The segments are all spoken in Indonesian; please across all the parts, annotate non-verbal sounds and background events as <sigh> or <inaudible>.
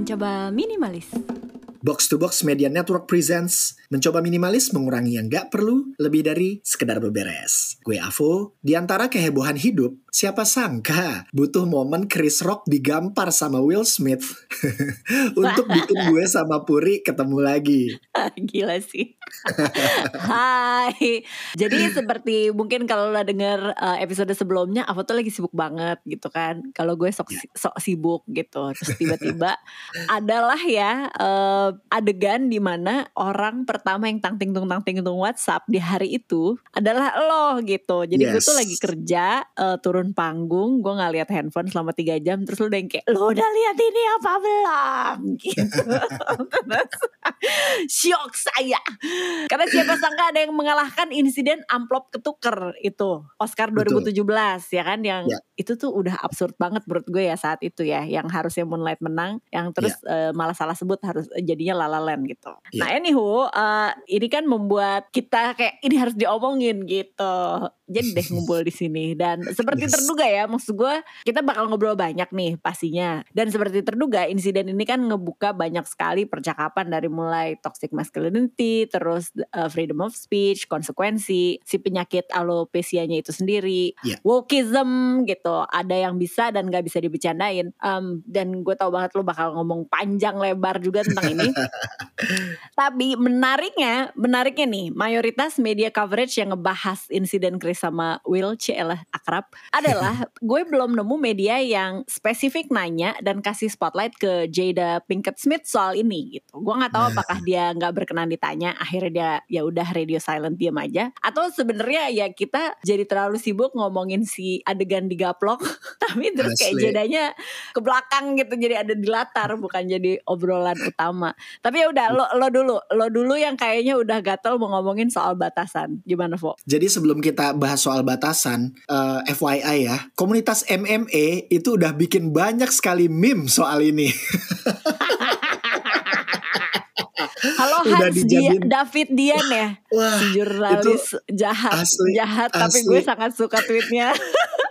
Mencoba minimalis. Box to Box Media Network presents Mencoba minimalis mengurangi yang gak perlu lebih dari sekedar beberes. Gue Avo, di antara kehebohan hidup, siapa sangka butuh momen Chris Rock digampar sama Will Smith <laughs> untuk bikin gue sama Puri ketemu lagi. <laughs> Gila sih. <laughs> Hai. Jadi seperti mungkin kalau lo denger uh, episode sebelumnya, Avo tuh lagi sibuk banget gitu kan. Kalau gue sok, sok sibuk gitu. Terus tiba-tiba adalah ya uh, adegan di mana orang pertama yang tangting tung tangting tung WhatsApp di hari itu adalah lo gitu. Jadi yes. gue tuh lagi kerja uh, turun panggung, gue nggak lihat handphone selama tiga jam. Terus lo udah yang kayak lo udah lihat ini apa belum? <laughs> Gitu. Syok saya. Karena siapa sangka ada yang mengalahkan insiden amplop ketuker itu Oscar 2017 Betul. ya kan yang ya. itu tuh udah absurd banget menurut gue ya saat itu ya yang harusnya Moonlight menang yang terus ya. uh, malah salah sebut harus jadi jadinya La La Land gitu. Yeah. Nah anywho, uh, ini kan membuat kita kayak ini harus diomongin gitu. Jadi deh ngumpul di sini dan seperti yes. terduga ya, maksud gue kita bakal ngobrol banyak nih pastinya. Dan seperti terduga insiden ini kan ngebuka banyak sekali percakapan dari mulai toxic masculinity, terus uh, freedom of speech, konsekuensi, si penyakit alopesianya itu sendiri, yeah. wokeism gitu. Ada yang bisa dan gak bisa dibicarain. Um, dan gue tau banget lo bakal ngomong panjang lebar juga tentang ini. <laughs> Tapi menariknya, menariknya nih, mayoritas media coverage yang ngebahas insiden Chris sama Will Cielah akrab adalah <laughs> gue belum nemu media yang spesifik nanya dan kasih spotlight ke Jada Pinkett Smith soal ini gitu. Gue nggak tahu apakah <laughs> dia nggak berkenan ditanya, akhirnya dia ya udah radio silent diam aja, atau sebenarnya ya kita jadi terlalu sibuk ngomongin si adegan digaplok, tapi terus Asli. kayak jadanya ke belakang gitu, jadi ada di latar bukan jadi obrolan utama. Tapi ya udah lo lo dulu, lo dulu yang kayaknya udah gatel mau ngomongin soal batasan. Gimana, Vo? Jadi sebelum kita bahas soal batasan, uh, eh, FYI ya, komunitas MMA itu udah bikin banyak sekali meme soal ini. <laughs> Halo Hans Dia, David Dian ya, Wah, jurnalis jahat, asli, jahat. Asli. Tapi gue sangat suka tweetnya. <laughs>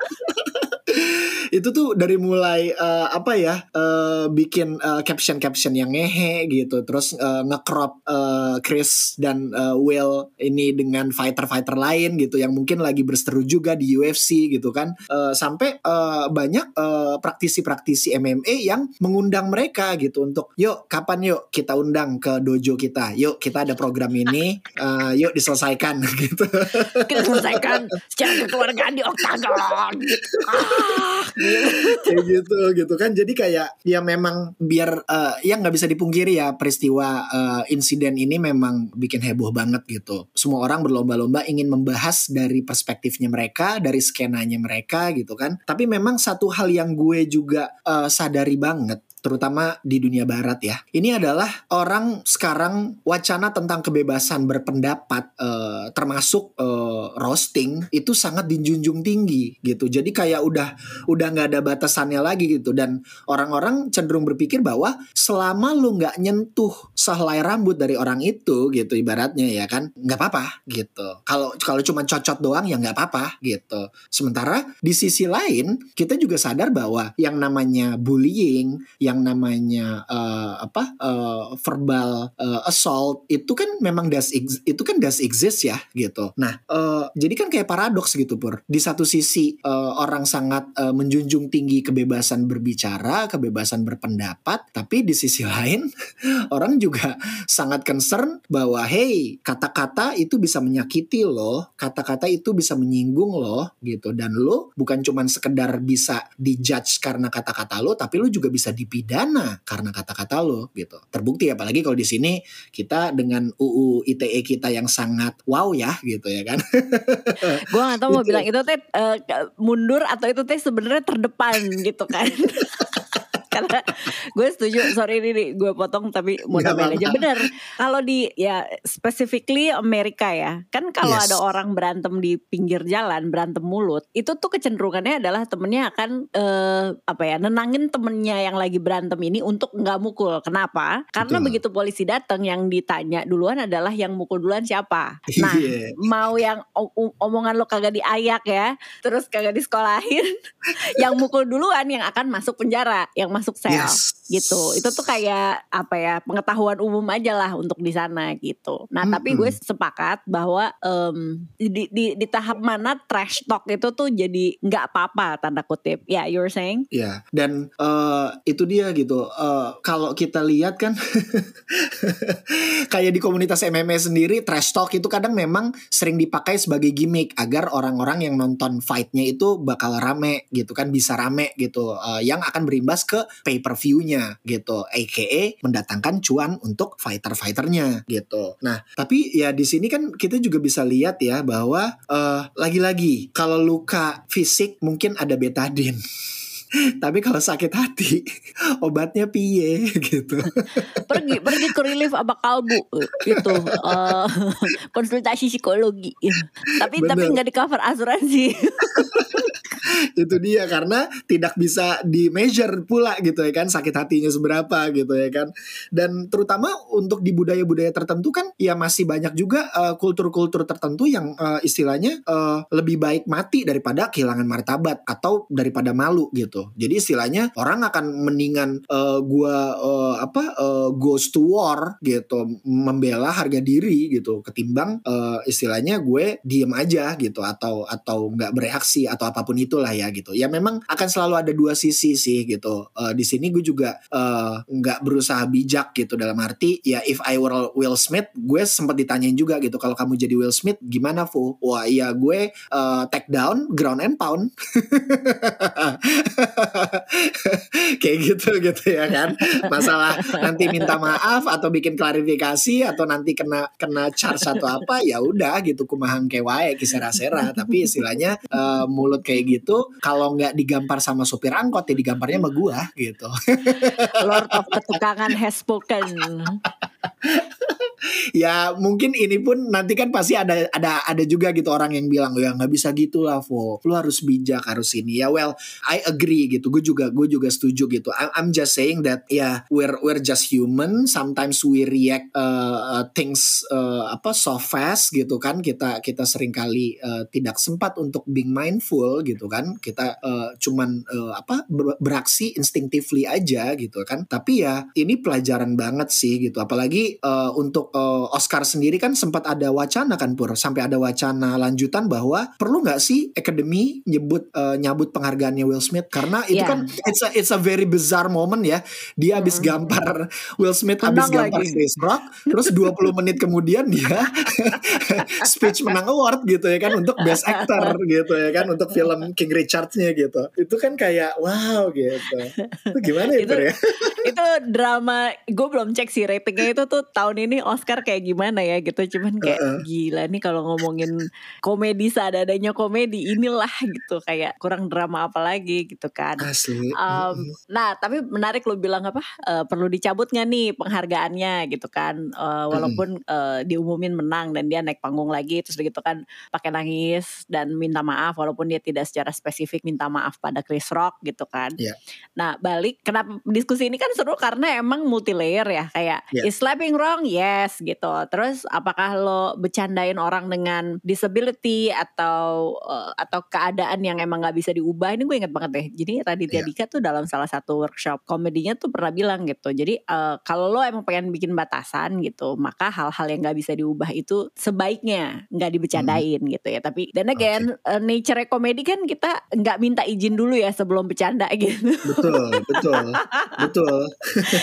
itu tuh dari mulai uh, apa ya uh, bikin uh, caption caption yang ngehe gitu. Terus uh, ngecrop uh, Chris dan uh, Will ini dengan fighter fighter lain gitu yang mungkin lagi berseteru juga di UFC gitu kan. Uh, sampai uh, banyak uh, praktisi-praktisi MMA yang mengundang mereka gitu untuk yuk kapan yuk kita undang ke dojo kita? Yuk kita ada program ini uh, <laughs> yuk diselesaikan. <laughs> Gitu. Kita selesaikan secara kekeluargaan di oktagon. <laughs> Gitu. <laughs> kayak gitu gitu kan. Jadi kayak ya memang biar uh, ya nggak bisa dipungkiri ya peristiwa uh, insiden ini memang bikin heboh banget gitu. Semua orang berlomba-lomba ingin membahas dari perspektifnya mereka dari skenanya mereka gitu kan. Tapi memang satu hal yang gue juga uh, sadari banget terutama di dunia barat ya. Ini adalah orang sekarang wacana tentang kebebasan berpendapat uh, termasuk uh, roasting itu sangat dijunjung tinggi gitu. Jadi kayak udah udah nggak ada batasannya lagi gitu dan orang-orang cenderung berpikir bahwa selama lu nggak nyentuh sehelai rambut dari orang itu gitu ibaratnya ya kan nggak apa-apa gitu. Kalau kalau cuma cocot doang ya nggak apa-apa gitu. Sementara di sisi lain kita juga sadar bahwa yang namanya bullying namanya uh, apa uh, verbal uh, assault itu kan memang does itu kan does exist ya gitu. Nah, uh, jadi kan kayak paradoks gitu pur. Di satu sisi uh, orang sangat uh, menjunjung tinggi kebebasan berbicara, kebebasan berpendapat, tapi di sisi <laughs> lain orang juga sangat concern bahwa hey, kata-kata itu bisa menyakiti loh, kata-kata itu bisa menyinggung loh gitu dan lo bukan cuman sekedar bisa dijudge karena kata-kata lo, tapi lo juga bisa dipilih pidana karena kata-kata lo gitu. Terbukti apalagi kalau di sini kita dengan UU ITE kita yang sangat wow ya gitu ya kan. <laughs> Gue gak tau mau bilang itu teh uh, mundur atau itu teh sebenarnya terdepan gitu kan. <laughs> karena gue setuju sorry ini nih gue potong tapi mau tambahin aja bener kalau di ya specifically Amerika ya kan kalau yes. ada orang berantem di pinggir jalan berantem mulut itu tuh kecenderungannya adalah temennya akan uh, apa ya nenangin temennya yang lagi berantem ini untuk nggak mukul kenapa karena Betul. begitu polisi datang yang ditanya duluan adalah yang mukul duluan siapa nah yeah. mau yang omongan lo kagak diayak ya terus kagak disekolahin <laughs> yang mukul duluan yang akan masuk penjara yang masuk masuk sel yes. gitu. Itu tuh kayak apa ya pengetahuan umum aja lah untuk di sana gitu. Nah hmm. tapi gue sepakat bahwa um, di, di di tahap mana trash talk itu tuh jadi nggak apa-apa tanda kutip. Ya yeah, you're saying? Ya yeah. dan uh, itu dia gitu. Uh, kalau kita lihat kan <laughs> kayak di komunitas MMA sendiri trash talk itu kadang memang sering dipakai sebagai gimmick agar orang-orang yang nonton fightnya itu bakal rame gitu kan bisa rame gitu uh, yang akan berimbas ke pay per view-nya gitu aka mendatangkan cuan untuk fighter-fighternya gitu. Nah, tapi ya di sini kan kita juga bisa lihat ya bahwa uh, lagi-lagi kalau luka fisik mungkin ada betadine. <laughs> Tapi kalau sakit hati <laughs> obatnya piye <laughs> gitu. pergi pergi ke relief apa kalbu itu uh, konsultasi psikologi. Tapi Bener. tapi nggak di cover asuransi. Itu dia karena tidak bisa di measure pula gitu ya kan sakit hatinya seberapa gitu ya kan. Dan terutama untuk di budaya-budaya tertentu kan ya masih banyak juga eh, kultur-kultur tertentu yang uh, istilahnya uh, lebih baik mati daripada kehilangan martabat atau daripada malu gitu. Jadi istilahnya orang akan mendingan uh, gua uh, apa uh, goes to war gitu membela harga diri gitu ketimbang uh, istilahnya gue diem aja gitu atau atau nggak bereaksi atau apa pun itu itulah ya gitu. Ya memang akan selalu ada dua sisi sih gitu. Uh, di sini gue juga uh, nggak berusaha bijak gitu. Dalam arti ya if I were Will Smith gue sempat ditanyain juga gitu. Kalau kamu jadi Will Smith gimana Fu? Wah iya gue uh, take down ground and pound. <laughs> Kayak gitu gitu ya kan? Masalah nanti minta maaf atau bikin klarifikasi atau nanti kena kena charge atau apa ya udah gitu. Kumahang kewae kisera-sera tapi istilahnya uh, mulut kayak gitu kalau nggak digampar sama sopir angkot ya digamparnya sama gua gitu. Lord of ketukangan has spoken. Ya mungkin ini pun nanti kan pasti ada ada ada juga gitu orang yang bilang ya nggak bisa gitu lah Vo. Lu harus bijak harus ini. Ya well I agree gitu. Gue juga gue juga setuju gitu. I, I'm just saying that ya yeah, we're we're just human. Sometimes we react uh, uh, things uh, apa so fast gitu kan. Kita kita sering kali uh, tidak sempat untuk being mindful gitu kan. Kita uh, cuman uh, apa ber beraksi instinctively aja gitu kan. Tapi ya ini pelajaran banget sih gitu. Apalagi uh, untuk uh, Oscar sendiri kan sempat ada wacana kan Pur sampai ada wacana lanjutan bahwa perlu nggak sih Academy nyebut uh, nyabut penghargaannya Will Smith karena itu yeah. kan it's a it's a very bizarre moment ya dia habis mm. gampar Will Smith habis gampar lagi. Chris Rock terus 20 menit kemudian dia <laughs> speech menang award gitu ya kan untuk best actor gitu ya kan untuk film King Richard-nya gitu itu kan kayak wow gitu itu gimana ya, itu, ya itu drama gue belum cek sih ratingnya itu tuh tahun ini Oscar kayak gimana ya gitu. Cuman kayak uh -uh. gila nih kalau ngomongin komedi seadanya komedi inilah gitu. Kayak kurang drama apa lagi gitu kan. Asli. Um, nah tapi menarik lo bilang apa? Uh, perlu dicabut nggak nih penghargaannya gitu kan? Uh, walaupun uh, diumumin menang dan dia naik panggung lagi terus gitu kan pakai nangis dan minta maaf walaupun dia tidak secara spesifik minta maaf pada Chris Rock gitu kan. Yeah. nah balik kenapa diskusi ini kan seru karena emang multi layer ya. Kayak yeah. is slapping wrong? Yes gitu. Terus apakah lo bercandain orang dengan disability atau uh, atau keadaan yang emang nggak bisa diubah? Ini gue inget banget deh. Jadi Raditya yeah. Dika tuh dalam salah satu workshop komedinya tuh pernah bilang gitu. Jadi uh, kalau lo emang pengen bikin batasan gitu, maka hal-hal yang nggak bisa diubah itu sebaiknya nggak dibecandain hmm. gitu ya. Tapi dan again okay. uh, nature komedi kan kita nggak minta izin dulu ya sebelum bercanda <laughs> gitu. Betul, betul, betul.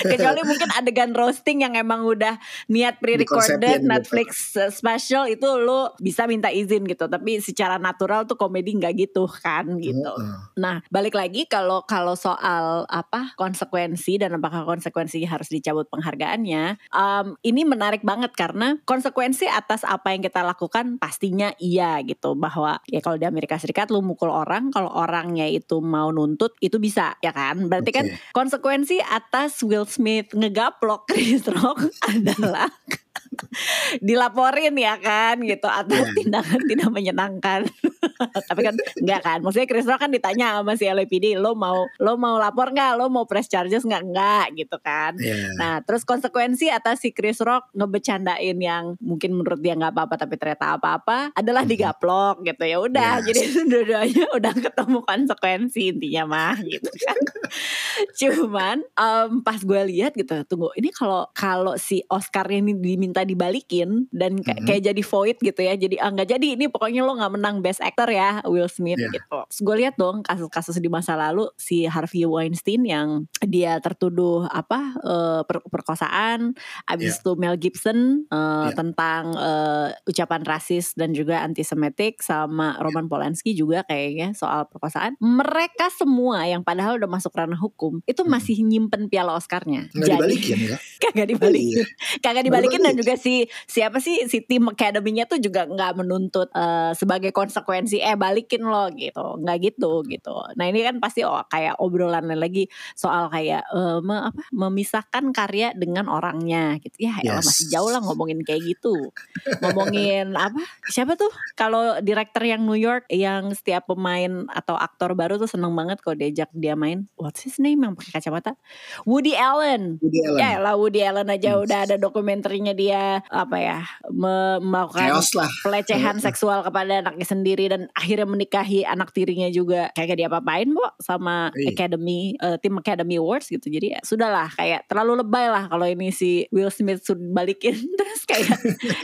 Kecuali mungkin adegan roasting yang emang udah niat <laughs> pre-recorded Netflix gitu. special itu lo bisa minta izin gitu tapi secara natural tuh komedi nggak gitu kan gitu uh, uh. nah balik lagi kalau kalau soal apa konsekuensi dan apakah konsekuensi harus dicabut penghargaannya um, ini menarik banget karena konsekuensi atas apa yang kita lakukan pastinya iya gitu bahwa ya kalau di Amerika Serikat lu mukul orang kalau orangnya itu mau nuntut itu bisa ya kan berarti okay. kan konsekuensi atas Will Smith ngegaplok Chris Rock <laughs> adalah dilaporin ya kan gitu atas yeah. tindakan tidak menyenangkan. <laughs> Tapi kan enggak kan. Maksudnya Chris Rock kan ditanya sama si LAPD, lo mau lo mau lapor nggak? Lo mau press charges nggak? Enggak gitu kan. Yeah. Nah terus konsekuensi atas si Chris Rock ngebecandain yang mungkin menurut dia nggak apa-apa tapi ternyata apa-apa adalah mm-hmm. digaplok gitu ya udah. Yes. Jadi <laughs> dua-duanya udah ketemu konsekuensi intinya mah gitu kan. <laughs> <laughs> Cuman um, pas gue lihat gitu, tunggu ini kalau kalau si Oscar ini diminta dibalikin dan kayak, mm-hmm. kayak jadi void gitu ya. Jadi ah nggak jadi ini pokoknya lo nggak menang Best Actor ya Will Smith yeah. gitu. gue lihat dong kasus-kasus di masa lalu si Harvey Weinstein yang dia tertuduh apa uh, per perkosaan, abis yeah. itu Mel Gibson uh, yeah. tentang uh, ucapan rasis dan juga antisemitik sama Roman Polanski juga kayaknya soal perkosaan. Mereka semua yang padahal udah masuk ranah hukum itu hmm. masih nyimpen piala Oscarnya. Nggak Jadi dibalikin ya? <laughs> kagak dibalikin, iya. kagak dibalikin dan juga si siapa sih si tim academy-nya tuh juga nggak menuntut uh, sebagai konsekuensi eh balikin lo gitu, nggak gitu gitu. Nah ini kan pasti oh, kayak obrolan lagi soal kayak uh, me, apa, memisahkan karya dengan orangnya gitu. Ya yes. masih jauh lah ngomongin kayak gitu. ngomongin <laughs> apa? Siapa tuh kalau direktur yang New York yang setiap pemain atau aktor baru tuh seneng banget kalau diajak dia main. What's his name yang pakai kacamata? Woody Allen. Woody Allen. Ya lah Woody Allen aja hmm. udah ada dokumenternya dia apa ya melakukan pelecehan seksual kepada anaknya sendiri dan akhirnya menikahi anak tirinya juga kayak dia apa-apain kok sama Iyi. Academy uh, tim Academy Awards gitu. Jadi ya sudahlah kayak terlalu lebay lah kalau ini si Will Smith sudah balikin <laughs> terus kayak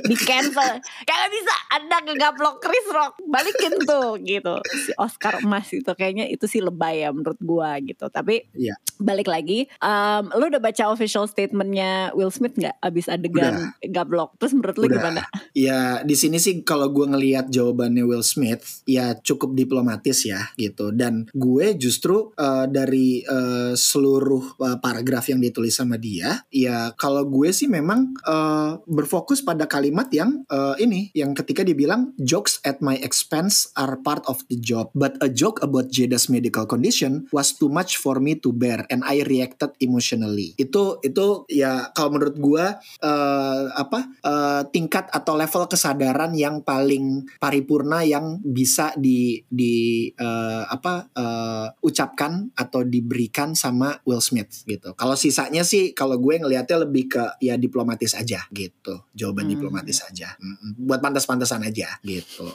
di cancel. Kayak bisa ada ngegaplok Chris Rock balikin tuh gitu. Si Oscar emas itu kayaknya itu sih lebay ya menurut gua gitu. Tapi yeah. balik lagi, um, lu udah baca official statementnya Will Smith nggak abis adegan udah. gablok? Terus menurut lu udah. gimana? Ya di sini sih kalau gue ngelihat jawabannya Will Smith ya cukup diplomatis ya gitu. Dan gue justru uh, dari uh, seluruh uh, paragraf yang ditulis sama dia, ya kalau gue sih memang uh, berfokus pada kalimat yang uh, ini, yang ketika dia bilang jokes at my expense are part of the job, but a joke about Jada's medical condition was too much for me to bear and I reacted emotionally. Itu itu ya kalau menurut gue uh, apa uh, tingkat atau level kesadaran yang paling paripurna yang bisa di di uh, apa uh, ucapkan atau diberikan sama Will Smith gitu. Kalau sisanya sih kalau gue ngelihatnya lebih ke ya diplomatis aja gitu. Jawaban hmm. diplomatis aja. Buat pantas-pantasan aja gitu.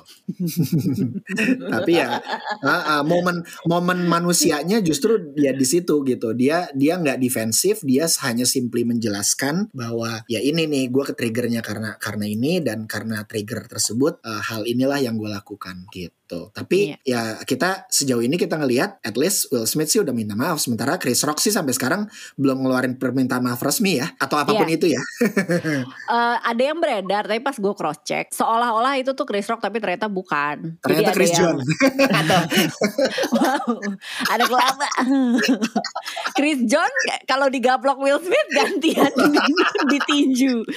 <laughs> Tapi ya uh, <laughs> uh, momen momen manusianya justru ya di situ gitu. Dia dia nggak defensif, dia hanya simply menjelaskan bahwa ya ini nih gue ke triggernya karena karena ini dan karena trigger tersebut uh, hal inilah yang gue lakukan gitu gitu. Tapi yeah. ya kita sejauh ini kita ngelihat at least Will Smith sih udah minta maaf sementara Chris Rock sih sampai sekarang belum ngeluarin permintaan maaf resmi ya atau apa pun yeah. itu ya. uh, <laughs> ada yang beredar tapi pas gue cross check seolah-olah itu tuh Chris Rock tapi ternyata bukan. Ternyata Jadi Chris yang, John. <laughs> <laughs> ada. wow, ada kelapa. Chris John kalau digaplok Will Smith gantian ditinju.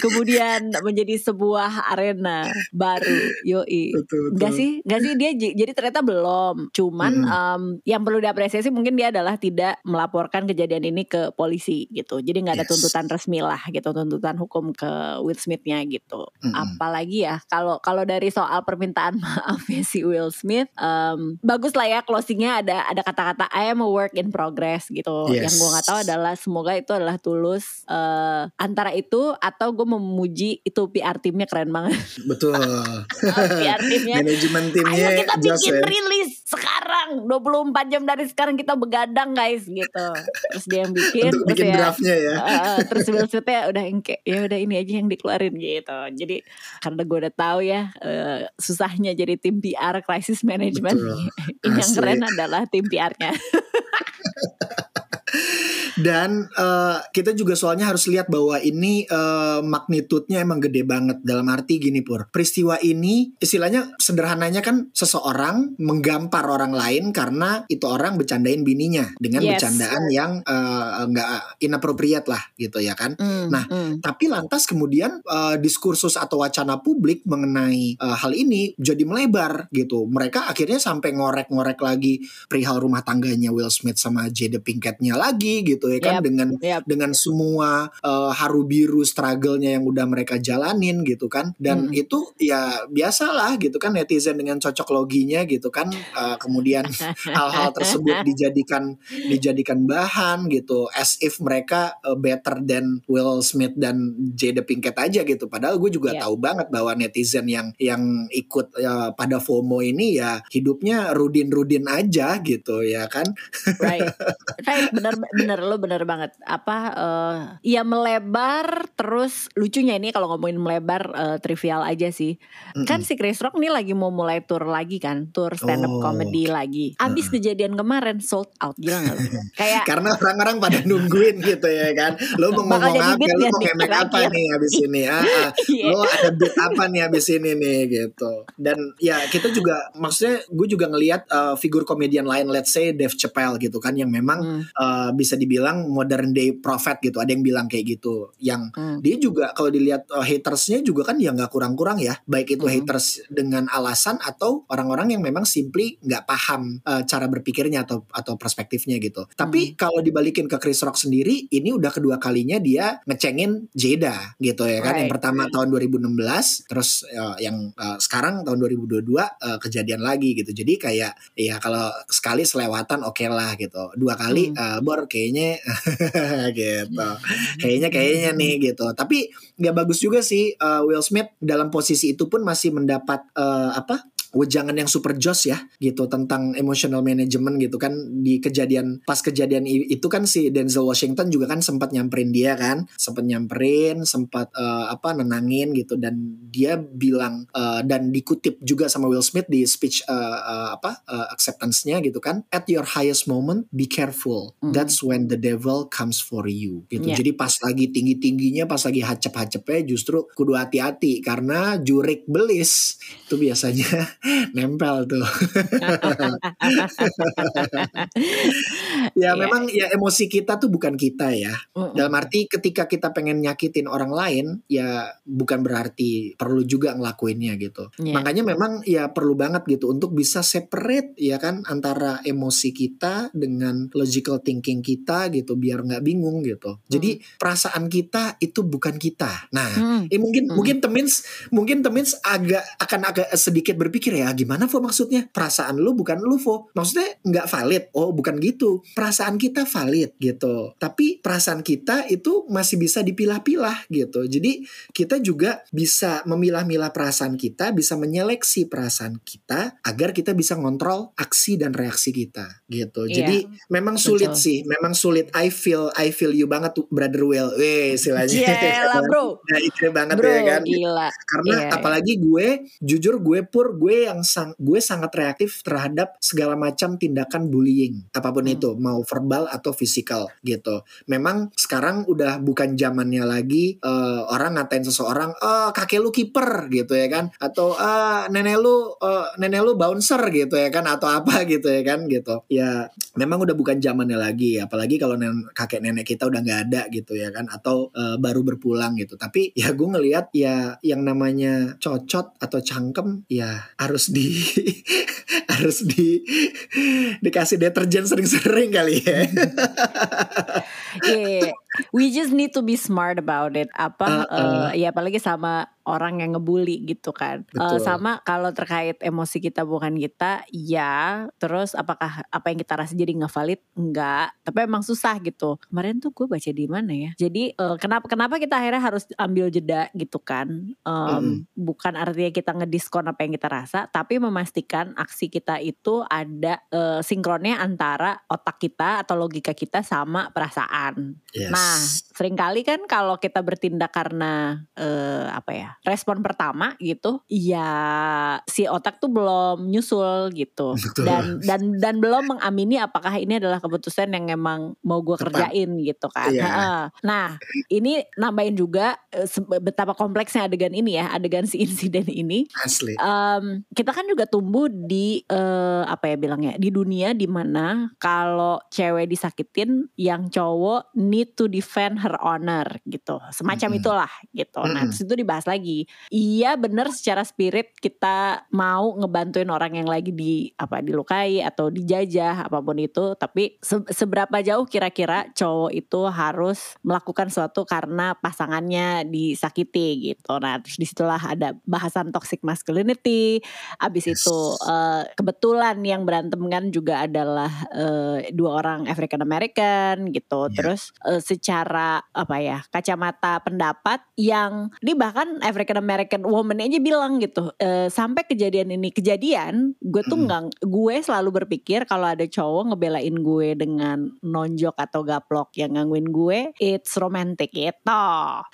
Kemudian menjadi sebuah arena baru. Yoi. Betul, betul. Gak sih sih, gak sih dia jadi ternyata belum. Cuman hmm. um, yang perlu diapresiasi mungkin dia adalah tidak melaporkan kejadian ini ke polisi gitu. Jadi nggak ada yes. tuntutan resmi lah gitu, tuntutan hukum ke Will Smithnya gitu. Hmm. Apalagi ya kalau kalau dari soal permintaan <laughs> maaf ya si Will Smith, um, bagus lah ya closingnya ada ada kata-kata I am a work in progress gitu. Yes. Yang gue nggak tahu adalah semoga itu adalah tulus uh, antara itu atau gue memuji itu PR timnya keren banget. Betul. <laughs> PR timnya manajemen timnya Ayo kita bikin ya. rilis sekarang. 24 jam dari sekarang kita begadang guys gitu. Terus dia yang bikin Untuk bikin ya, draftnya ya. uh, terus ya udah ya udah ini aja yang dikeluarin gitu. Jadi karena gue udah tahu ya uh, susahnya jadi tim PR crisis management. Ini <laughs> yang keren adalah tim PR-nya <laughs> Dan uh, kita juga soalnya harus lihat bahwa ini uh, magnitudenya emang gede banget dalam arti gini pur. Peristiwa ini istilahnya sederhananya kan seseorang menggampar orang lain karena itu orang bercandain bininya dengan yes. bercandaan yang uh, uh, inappropriate lah gitu ya kan. Mm, nah, mm. tapi lantas kemudian uh, diskursus atau wacana publik mengenai uh, hal ini jadi melebar gitu. Mereka akhirnya sampai ngorek-ngorek lagi perihal rumah tangganya Will Smith sama Jada Pinkett-nya lagi gitu gitu ya kan yep, dengan yep. dengan semua uh, haru biru struggle-nya yang udah mereka jalanin gitu kan dan hmm. itu ya biasalah gitu kan netizen dengan cocok loginya gitu kan uh, kemudian <laughs> hal-hal tersebut dijadikan dijadikan bahan gitu as if mereka uh, better than Will Smith dan Jada Pinkett aja gitu padahal gue juga yeah. tahu banget bahwa netizen yang yang ikut uh, pada FOMO ini ya hidupnya rudin-rudin aja gitu ya kan right right bener bener lo bener banget apa uh, ya melebar terus lucunya ini kalau ngomongin melebar uh, trivial aja sih mm -mm. kan si Chris Rock nih lagi mau mulai tour lagi kan tour stand up oh. comedy lagi abis uh. kejadian kemarin sold out gila gak <laughs> kayak karena orang-orang pada nungguin gitu ya kan lo mau ngomong apa lo mau apa nih abis ini <laughs> ah, ah. yeah. lo ada beat apa nih abis ini nih gitu dan ya kita juga maksudnya gue juga ngelihat uh, figur komedian lain let's say Dave Chappelle gitu kan yang memang hmm. uh, bisa dibilang modern day prophet gitu ada yang bilang kayak gitu yang hmm. dia juga kalau dilihat uh, hatersnya juga kan ya nggak kurang-kurang ya baik itu hmm. haters dengan alasan atau orang-orang yang memang simply nggak paham uh, cara berpikirnya atau atau perspektifnya gitu tapi hmm. kalau dibalikin ke Chris Rock sendiri ini udah kedua kalinya dia ngecengin Jada gitu ya kan right. yang pertama tahun 2016 terus uh, yang uh, sekarang tahun 2022 uh, kejadian lagi gitu jadi kayak ya kalau sekali selewatan oke okay lah gitu dua kali hmm. uh, bor kayaknya <laughs> gitu. Kayaknya kayaknya nih gitu. Tapi nggak bagus juga sih uh, Will Smith dalam posisi itu pun masih mendapat uh, apa wejangan yang super joss ya gitu tentang emotional management gitu kan. Di kejadian pas kejadian itu kan si Denzel Washington juga kan sempat nyamperin dia kan. Sempat nyamperin sempat uh, apa nenangin gitu. Dan dia bilang uh, dan dikutip juga sama Will Smith di speech uh, uh, apa uh, acceptance-nya gitu kan. At your highest moment be careful. Mm. that's when the devil comes for you gitu. Yeah. jadi pas lagi tinggi tingginya pas lagi hacep hacepnya justru kudu hati-hati. Karena jurik belis itu biasanya <laughs> nempel tuh. ya yeah. memang ya emosi kita tuh bukan kita ya. Mm -mm. Dalam arti ketika kita pengen nyakitin orang lain ya bukan berarti perlu juga ngelakuinnya gitu. Yeah. Makanya memang ya perlu banget gitu untuk bisa separate ya kan antara emosi kita dengan logical thinking kita gitu biar nggak bingung gitu. Mm. Jadi perasaan kita itu bukan kita. Nah, mm. eh, mungkin mm. mungkin temins mungkin temins agak akan agak sedikit berpikir mikir ya gimana Vo maksudnya? Perasaan lu bukan lu Vo. Maksudnya nggak valid. Oh bukan gitu. Perasaan kita valid gitu. Tapi perasaan kita itu masih bisa dipilah-pilah gitu. Jadi kita juga bisa memilah-milah perasaan kita bisa menyeleksi perasaan kita agar kita bisa ngontrol aksi dan reaksi kita gitu. Iya, jadi memang sulit betul. sih. Memang sulit. I feel I feel you banget tuh brother Will. Weh istilahnya. <laughs> Yeah, bro. Nah, itu banget bro, ya kan. gila. karena yeah, apalagi gue jujur gue pur gue yang sang gue sangat reaktif terhadap segala macam tindakan bullying apa pun hmm. itu mau verbal atau fisikal gitu. Memang sekarang udah bukan zamannya lagi uh, orang ngatain seseorang, oh kakek lu kiper gitu ya kan, atau uh, nenek lu uh, nenek lu bouncer gitu ya kan, atau apa <laughs> gitu ya kan gitu. Ya memang udah bukan zamannya lagi, apalagi kalau nenek, kakek nenek kita udah nggak ada gitu ya kan, atau uh, baru berpulang gitu. Tapi ya gue ngelihat ya yang namanya cocot atau cangkem ya harus di <laughs> harus di dikasih deterjen sering-sering kali ya. <laughs> yeah, we just need to be smart about it. Apa uh, uh. Uh, ya apalagi sama orang yang ngebully gitu kan. Uh, sama kalau terkait emosi kita bukan kita, ya. Terus apakah apa yang kita rasa jadi nggak valid? Enggak. Tapi emang susah gitu. Kemarin tuh gue baca di mana ya. Jadi uh, kenapa kenapa kita akhirnya harus ambil jeda gitu kan? Um, mm. Bukan artinya kita ngediskon apa yang kita rasa, tapi memastikan aksi kita itu ada uh, sinkronnya antara otak kita atau logika kita sama perasaan. Yes. Nah, sering kali kan kalau kita bertindak karena uh, apa ya? Respon pertama gitu ya si otak tuh belum nyusul gitu Betul. dan dan dan belum mengamini apakah ini adalah keputusan yang emang mau gue kerjain gitu kan iya. nah ini nambahin juga eh, betapa kompleksnya adegan ini ya adegan si insiden ini asli um, kita kan juga tumbuh di uh, apa ya bilangnya di dunia di mana kalau cewek disakitin yang cowok need to defend her honor gitu semacam mm -hmm. itulah gitu mm -hmm. nah itu dibahas lagi iya bener secara spirit kita mau ngebantuin orang yang lagi di apa dilukai atau dijajah apa pun itu. Tapi se seberapa jauh kira-kira cowok itu harus melakukan sesuatu karena pasangannya disakiti gitu. Nah terus di situlah ada bahasan toxic masculinity. Abis yes. itu uh, kebetulan yang berantem kan juga adalah uh, dua orang African American gitu. Yeah. terus uh, secara apa ya kacamata pendapat yang ini bahkan African American woman aja bilang gitu uh, sampai kejadian ini kejadian gue tuh nggak hmm. gue selalu berpikir kalau ada cowok ngebelain gue dengan nonjok atau gaplok yang gangguin gue it's romantic gitu uh,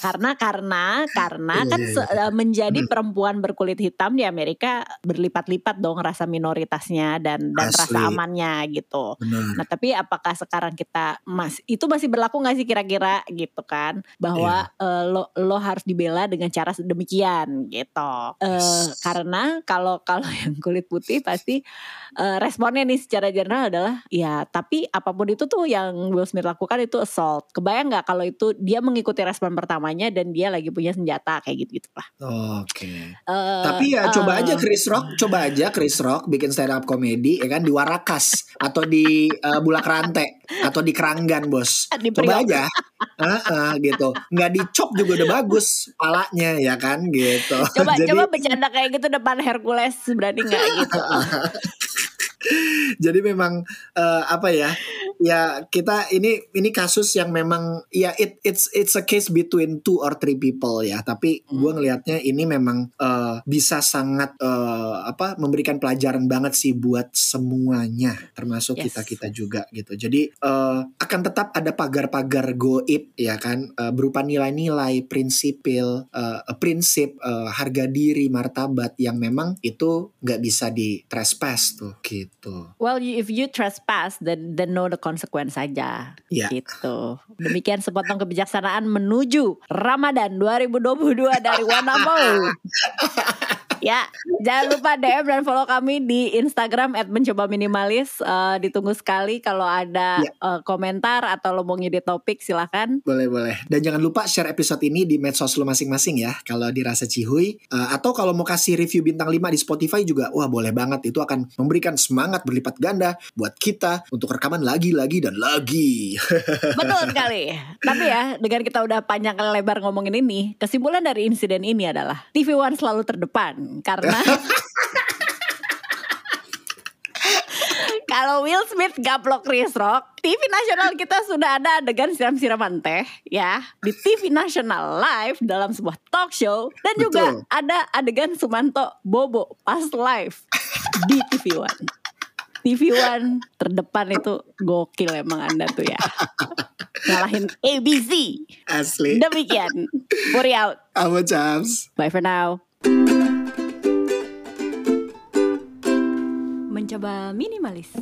<laughs> karena karena karena iya, kan uh, menjadi hmm. perempuan berkulit hitam di Amerika berlipat-lipat dong rasa minoritasnya dan dan Asli. rasa amannya gitu. Benar. Nah tapi apakah sekarang kita mas itu masih berlaku nggak sih kira-kira gitu kan bahwa yeah. Iya. uh, lo lo harus dibela dengan cara sedemikian gitu. Uh, Karena kalau kalau yang kulit putih pasti uh, responnya nih secara general adalah ya tapi apa pun itu tuh yang Will Smith lakukan itu assault. Kebayang nggak kalau itu dia mengikuti respon pertamanya dan dia lagi punya senjata kayak gitu gitu lah. Oke. Okay. Uh, tapi ya uh, coba aja Chris Rock, coba aja Chris Rock bikin stand up comedy ya kan di Warakas atau di uh, Bulak Rante atau di Keranggan bos. Di coba aja. uh, uh, gitu nggak dicop juga udah bagus palanya ya kan gitu. Coba <laughs> Jadi, coba bercanda kayak gitu depan Hercules berani nggak gitu <laughs> <laughs> Jadi memang uh, apa ya? Ya kita ini ini kasus yang memang ya it it's it's a case between two or three people ya. Tapi hmm. gue ngelihatnya ini memang uh, bisa sangat uh, apa memberikan pelajaran banget sih buat semuanya, termasuk yes. kita kita juga gitu. Jadi uh, akan tetap ada pagar-pagar goib ya kan uh, berupa nilai-nilai prinsipil, uh, prinsip uh, harga diri, martabat yang memang itu nggak bisa di trespass tuh gitu gitu. Well, if you trespass, then then know the consequence saja. Yeah. Gitu. Demikian sepotong kebijaksanaan menuju Ramadan 2022 dari Wanamo. <laughs> ya, jangan lupa DM dan follow kami di Instagram @mencoba minimalis. Uh, ditunggu sekali kalau ada ya. uh, komentar atau lo mau ngide topik silahkan. Boleh boleh. Dan jangan lupa share episode ini di medsos lo masing-masing ya. Kalau dirasa cihuy uh, atau kalau mau kasih review bintang 5 di Spotify juga, wah boleh banget. Itu akan memberikan semangat berlipat ganda buat kita untuk rekaman lagi lagi dan lagi. <laughs> Betul sekali. Tapi ya dengan kita udah panjang lebar ngomongin ini, kesimpulan dari insiden ini adalah TV One selalu terdepan karena <laughs> kalau Will Smith gaplok Chris Rock, TV nasional kita sudah ada adegan siram-siraman teh ya di TV nasional live dalam sebuah talk show dan Betul. juga ada adegan Sumanto bobo pas live di TV One. TV One terdepan itu gokil emang Anda tuh ya. Ngalahin ABC. Asli. Demikian. Puri out. I'm James. Bye for now. Mencoba minimalis.